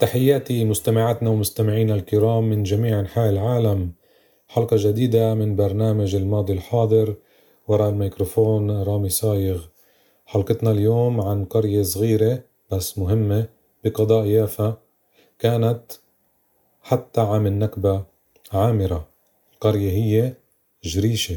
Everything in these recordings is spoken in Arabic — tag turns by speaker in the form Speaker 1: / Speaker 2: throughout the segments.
Speaker 1: تحياتي مستمعاتنا ومستمعينا الكرام من جميع أنحاء العالم. حلقة جديدة من برنامج الماضي الحاضر. وراء الميكروفون رامي صايغ. حلقتنا اليوم عن قرية صغيرة بس مهمة بقضاء يافا. كانت حتى عام النكبة عامرة. القرية هي جريشة.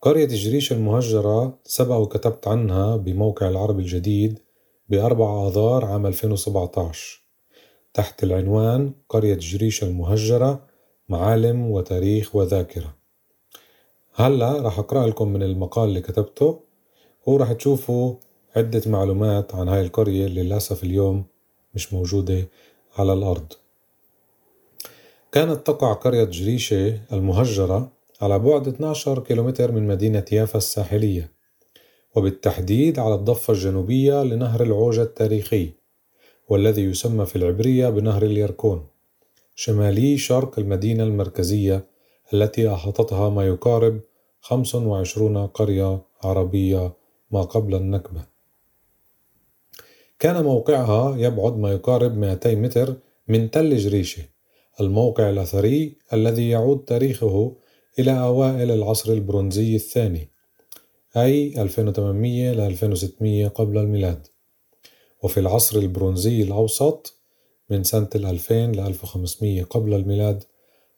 Speaker 1: قرية جريشة المهجرة سبق وكتبت عنها بموقع العربي الجديد بأربع آذار عام 2017 تحت العنوان قرية جريشة المهجرة معالم وتاريخ وذاكرة. هلا راح أقرأ لكم من المقال اللي كتبته وراح تشوفوا عدة معلومات عن هاي القرية اللي للأسف اليوم مش موجودة على الأرض. كانت تقع قرية جريشة المهجرة على بعد 12 كيلومتر من مدينة يافا الساحلية وبالتحديد على الضفة الجنوبية لنهر العوجة التاريخي. والذي يسمى في العبرية بنهر اليركون شمالي شرق المدينة المركزية التي أحاطتها ما يقارب 25 قرية عربية ما قبل النكبة. كان موقعها يبعد ما يقارب 200 متر من تل جريشة الموقع الأثري الذي يعود تاريخه إلى أوائل العصر البرونزي الثاني أي 2800 ل 2600 قبل الميلاد. وفي العصر البرونزي الأوسط من سنة الألفين لألف وخمسمية قبل الميلاد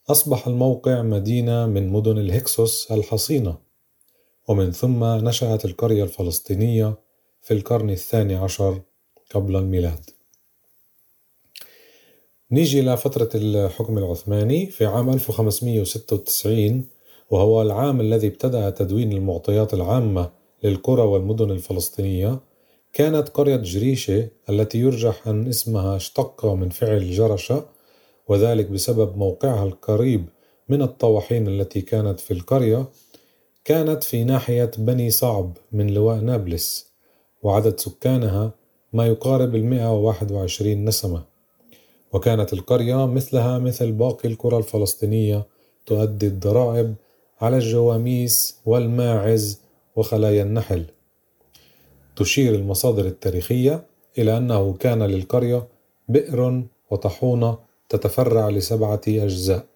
Speaker 1: أصبح الموقع مدينة من مدن الهكسوس الحصينة ومن ثم نشأت القرية الفلسطينية في القرن الثاني عشر قبل الميلاد. نيجي لفترة الحكم العثماني في عام 1596 وهو العام الذي ابتدأ تدوين المعطيات العامة للقرى والمدن الفلسطينية كانت قرية جريشة التي يرجح أن اسمها اشتق من فعل جرشة وذلك بسبب موقعها القريب من الطواحين التي كانت في القرية كانت في ناحية بني صعب من لواء نابلس وعدد سكانها ما يقارب المئة وواحد وعشرين نسمة. وكانت القرية مثلها مثل باقي القرى الفلسطينية تؤدي الضرائب على الجواميس والماعز وخلايا النحل. تشير المصادر التاريخية إلى أنه كان للقرية بئر وطحونة تتفرع لسبعة أجزاء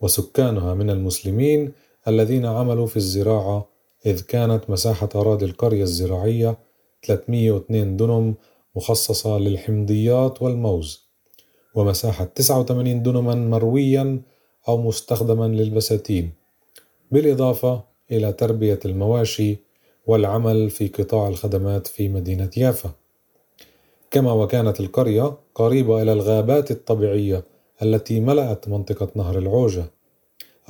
Speaker 1: وسكانها من المسلمين الذين عملوا في الزراعة إذ كانت مساحة أراضي القرية الزراعية 302 دنم مخصصة للحمضيات والموز ومساحة 89 دنما مرويا أو مستخدما للبساتين بالإضافة إلى تربية المواشي والعمل في قطاع الخدمات في مدينة يافا. كما وكانت القرية قريبة إلى الغابات الطبيعية التي ملأت منطقة نهر العوجة.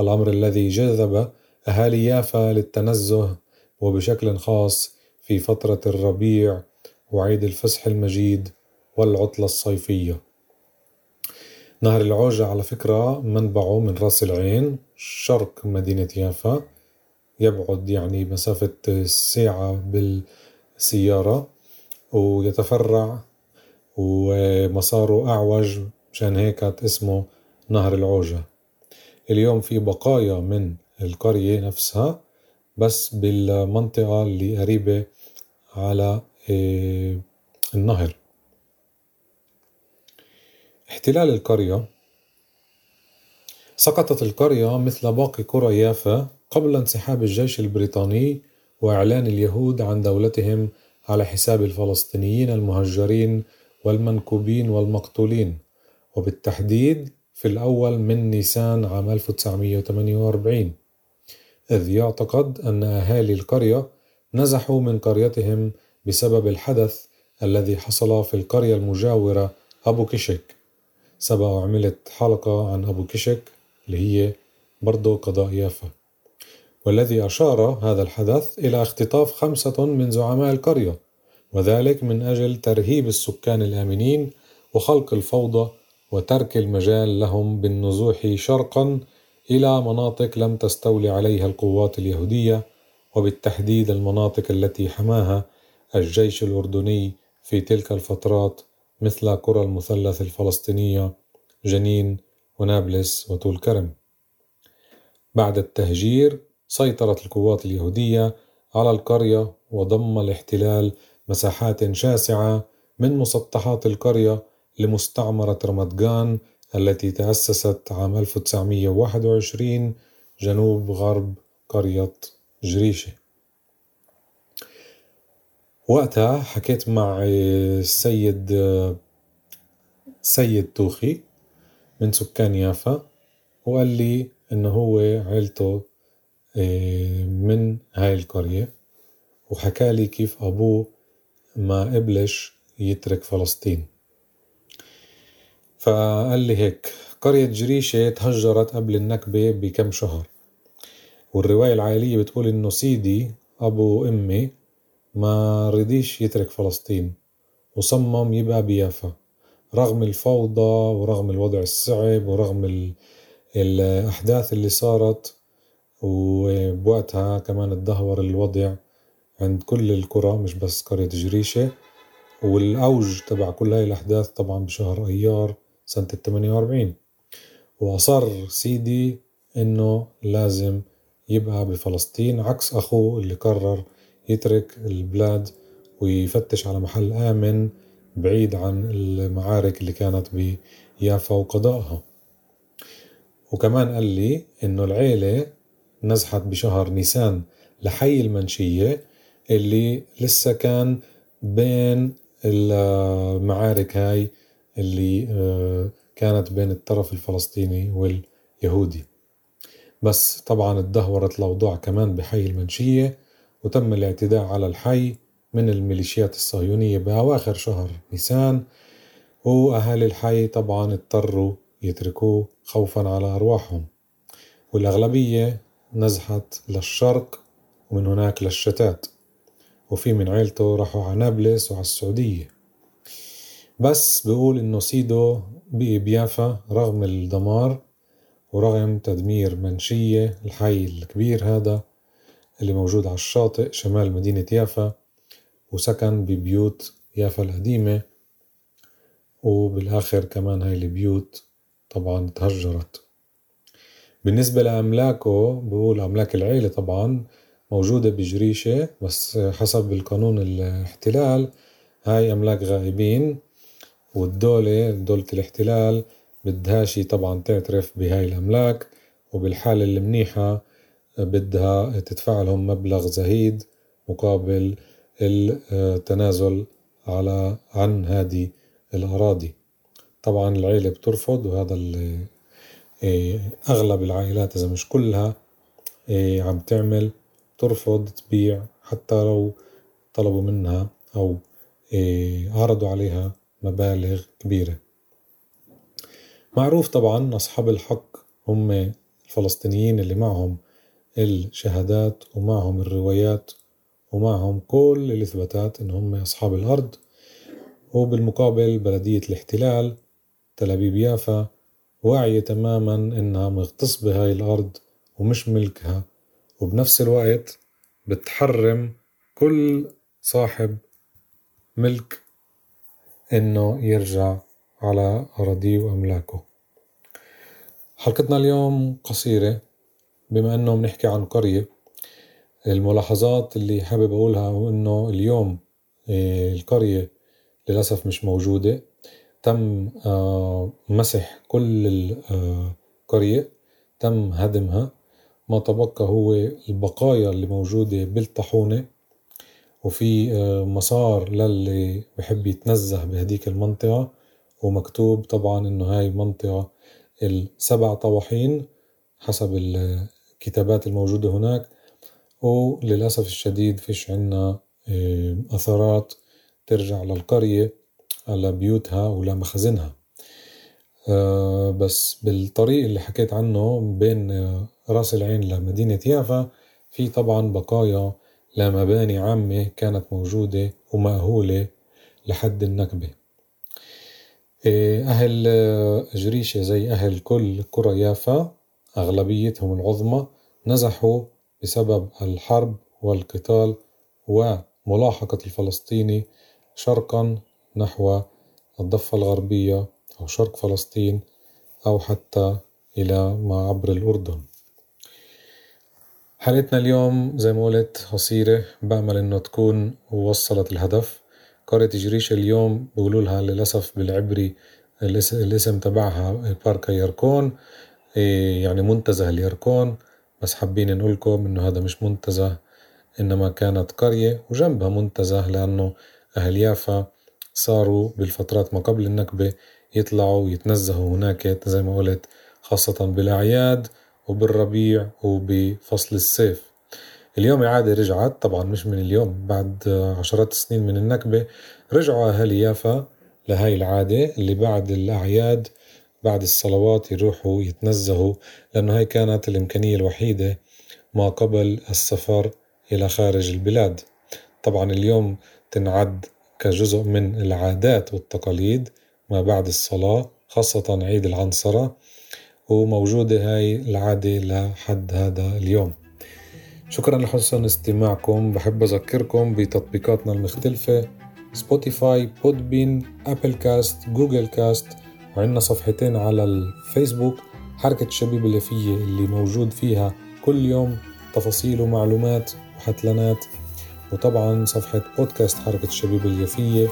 Speaker 1: الأمر الذي جذب أهالي يافا للتنزه وبشكل خاص في فترة الربيع وعيد الفسح المجيد والعطلة الصيفية. نهر العوجة على فكرة منبعه من رأس العين شرق مدينة يافا يبعد يعني مسافة ساعة بالسيارة ويتفرع ومساره أعوج مشان هيك اسمه نهر العوجة. اليوم في بقايا من القرية نفسها بس بالمنطقة اللي قريبة على آه، النهر. احتلال القرية. سقطت القرية مثل باقي قرى يافا قبل انسحاب الجيش البريطاني وإعلان اليهود عن دولتهم على حساب الفلسطينيين المهجرين والمنكوبين والمقتولين. وبالتحديد في الأول من نيسان عام 1948 إذ يعتقد أن أهالي القرية نزحوا من قريتهم بسبب الحدث الذي حصل في القرية المجاورة أبو كشك سبق وعملت حلقة عن أبو كشك اللي هي برضو قضاء يافا. والذي أشار هذا الحدث إلى اختطاف خمسة من زعماء القرية وذلك من أجل ترهيب السكان الآمنين وخلق الفوضى وترك المجال لهم بالنزوح شرقا إلى مناطق لم تستولي عليها القوات اليهودية وبالتحديد المناطق التي حماها الجيش الأردني في تلك الفترات مثل قرى المثلث الفلسطينية جنين ونابلس وطول كرم بعد التهجير سيطرت القوات اليهودية على القرية وضم الاحتلال مساحات شاسعة من مسطحات القرية لمستعمرة رمضان التي تأسست عام 1921 جنوب غرب قرية جريشة. وقتها حكيت مع السيد سيد توخي من سكان يافا وقال لي إنه هو عيلته من هاي القرية وحكى لي كيف أبوه ما قبلش يترك فلسطين. فقال لي هيك قرية جريشة تهجرت قبل النكبة بكم شهر والرواية العائلية بتقول إنه سيدي أبو أمي ما رضيش يترك فلسطين وصمم يبقى بيافا رغم الفوضى ورغم الوضع الصعب ورغم الأحداث اللي صارت. وبوقتها كمان اتدهور الوضع عند كل القرى مش بس قرية جريشة. والأوج تبع كل هاي الأحداث طبعا بشهر أيار سنة الثمانية وأربعين. وأصر سيدي إنه لازم يبقى بفلسطين عكس أخوه اللي قرر يترك البلاد ويفتش على محل آمن بعيد عن المعارك اللي كانت بيافا وقضائها. وكمان قال لي إنه العيلة نزحت بشهر نيسان لحي المنشية اللي لسه كان بين المعارك هاي اللي آه، كانت بين الطرف الفلسطيني واليهودي. بس طبعا اتدهورت الأوضاع كمان بحي المنشية وتم الاعتداء على الحي من الميليشيات الصهيونية بأواخر شهر نيسان وأهالي الحي طبعا اضطروا يتركوه خوفا على أرواحهم. والأغلبية نزحت للشرق ومن هناك للشتات وفي من عيلته راحوا على نابلس وعلى السعودية. بس بيقول إنه سيدو بقي بيافا رغم الدمار ورغم تدمير منشية الحي الكبير هذا اللي موجود على الشاطئ شمال مدينة يافا وسكن ببيوت يافا القديمة وبالآخر كمان هاي البيوت طبعا تهجرت. بالنسبة لأملاكه بقول أملاك العيلة طبعا موجودة بجريشة بس حسب القانون الاحتلال هاي أملاك غائبين والدولة دولة الاحتلال بدهاش طبعا تعترف بهاي الأملاك وبالحالة المنيحة بدها تدفع لهم مبلغ زهيد مقابل التنازل على عن هذه الأراضي. طبعا العيلة بترفض وهذا اللي أغلب العائلات إذا مش كلها إيه، عم تعمل ترفض تبيع حتى لو طلبوا منها أو إيه، عرضوا عليها مبالغ كبيرة. معروف طبعا أصحاب الحق هم الفلسطينيين اللي معهم الشهادات ومعهم الروايات ومعهم كل الإثباتات إن هم أصحاب الأرض. وبالمقابل بلدية الاحتلال تل أبيب يافا واعية تماما إنها مغتصبة هاي الأرض ومش ملكها وبنفس الوقت بتحرم كل صاحب ملك إنه يرجع على أراضيه وأملاكه. حلقتنا اليوم قصيرة بما إنه بنحكي عن قرية. الملاحظات اللي حابب أقولها هو إنه اليوم آه، القرية للأسف مش موجودة. تم آه، مسح كل القرية آه، تم هدمها. ما تبقى هو البقايا اللي موجودة بالطاحونة. وفي مسار للي بحب يتنزه بهديك المنطقة. ومكتوب طبعا إنه هاي منطقة السبع طواحين حسب الكتابات الموجودة هناك. وللأسف الشديد فيش عنا آه، أثرات ترجع للقرية. على بيوتها ولا مخازنها. آه، بس بالطريق اللي حكيت عنه بين آه، راس العين لمدينة يافا في طبعا بقايا لمباني عامة كانت موجودة ومأهولة لحد النكبة. إيه، أهل جريشة زي أهل كل قرى يافا أغلبيتهم العظمى نزحوا بسبب الحرب والقتال وملاحقة الفلسطيني شرقا نحو الضفة الغربية أو شرق فلسطين أو حتى إلى ما عبر الأردن. حلقتنا اليوم زي ما قلت قصيرة بأمل إنه تكون وصلت الهدف. قرية جريش اليوم بيقولوا لها للأسف بالعبري الاسم تبعها بارك يركون إيه، يعني منتزه اليركون بس حابين نقولكم إنه هذا مش منتزه إنما كانت قرية وجنبها منتزه لأنه أهل يافا صاروا بالفترات ما قبل النكبة يطلعوا ويتنزهوا هناك زي ما قلت خاصة بالأعياد وبالربيع وبفصل الصيف. اليوم العادة رجعت طبعا مش من اليوم بعد عشرات السنين من النكبة رجعوا أهالي يافا لهاي العادة اللي بعد الأعياد بعد الصلوات يروحوا يتنزهوا لأنه هاي كانت الإمكانية الوحيدة ما قبل السفر إلى خارج البلاد. طبعا اليوم تنعد كجزء من العادات والتقاليد ما بعد الصلاة خاصة عيد العنصرة وموجودة هاي العادة لحد هذا اليوم. شكرا لحسن استماعكم. بحب أذكركم بتطبيقاتنا المختلفة سبوتيفاي بودبين أبل كاست جوجل كاست وعندنا صفحتين على الفيسبوك. حركة الشبيبة اليافية اللي موجود فيها كل يوم تفاصيل ومعلومات وحتلانات. وطبعا صفحة بودكاست حركة الشبيب اليافية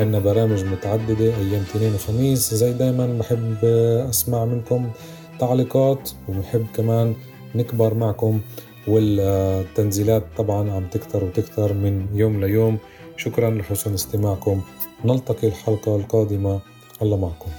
Speaker 1: عندنا برامج متعددة أيام اثنين وخميس. زي دايما بحب أسمع منكم تعليقات وبحب كمان نكبر معكم والتنزيلات طبعا عم تكتر وتكتر من يوم ليوم. شكرا لحسن استماعكم. نلتقي الحلقة القادمة. الله معكم.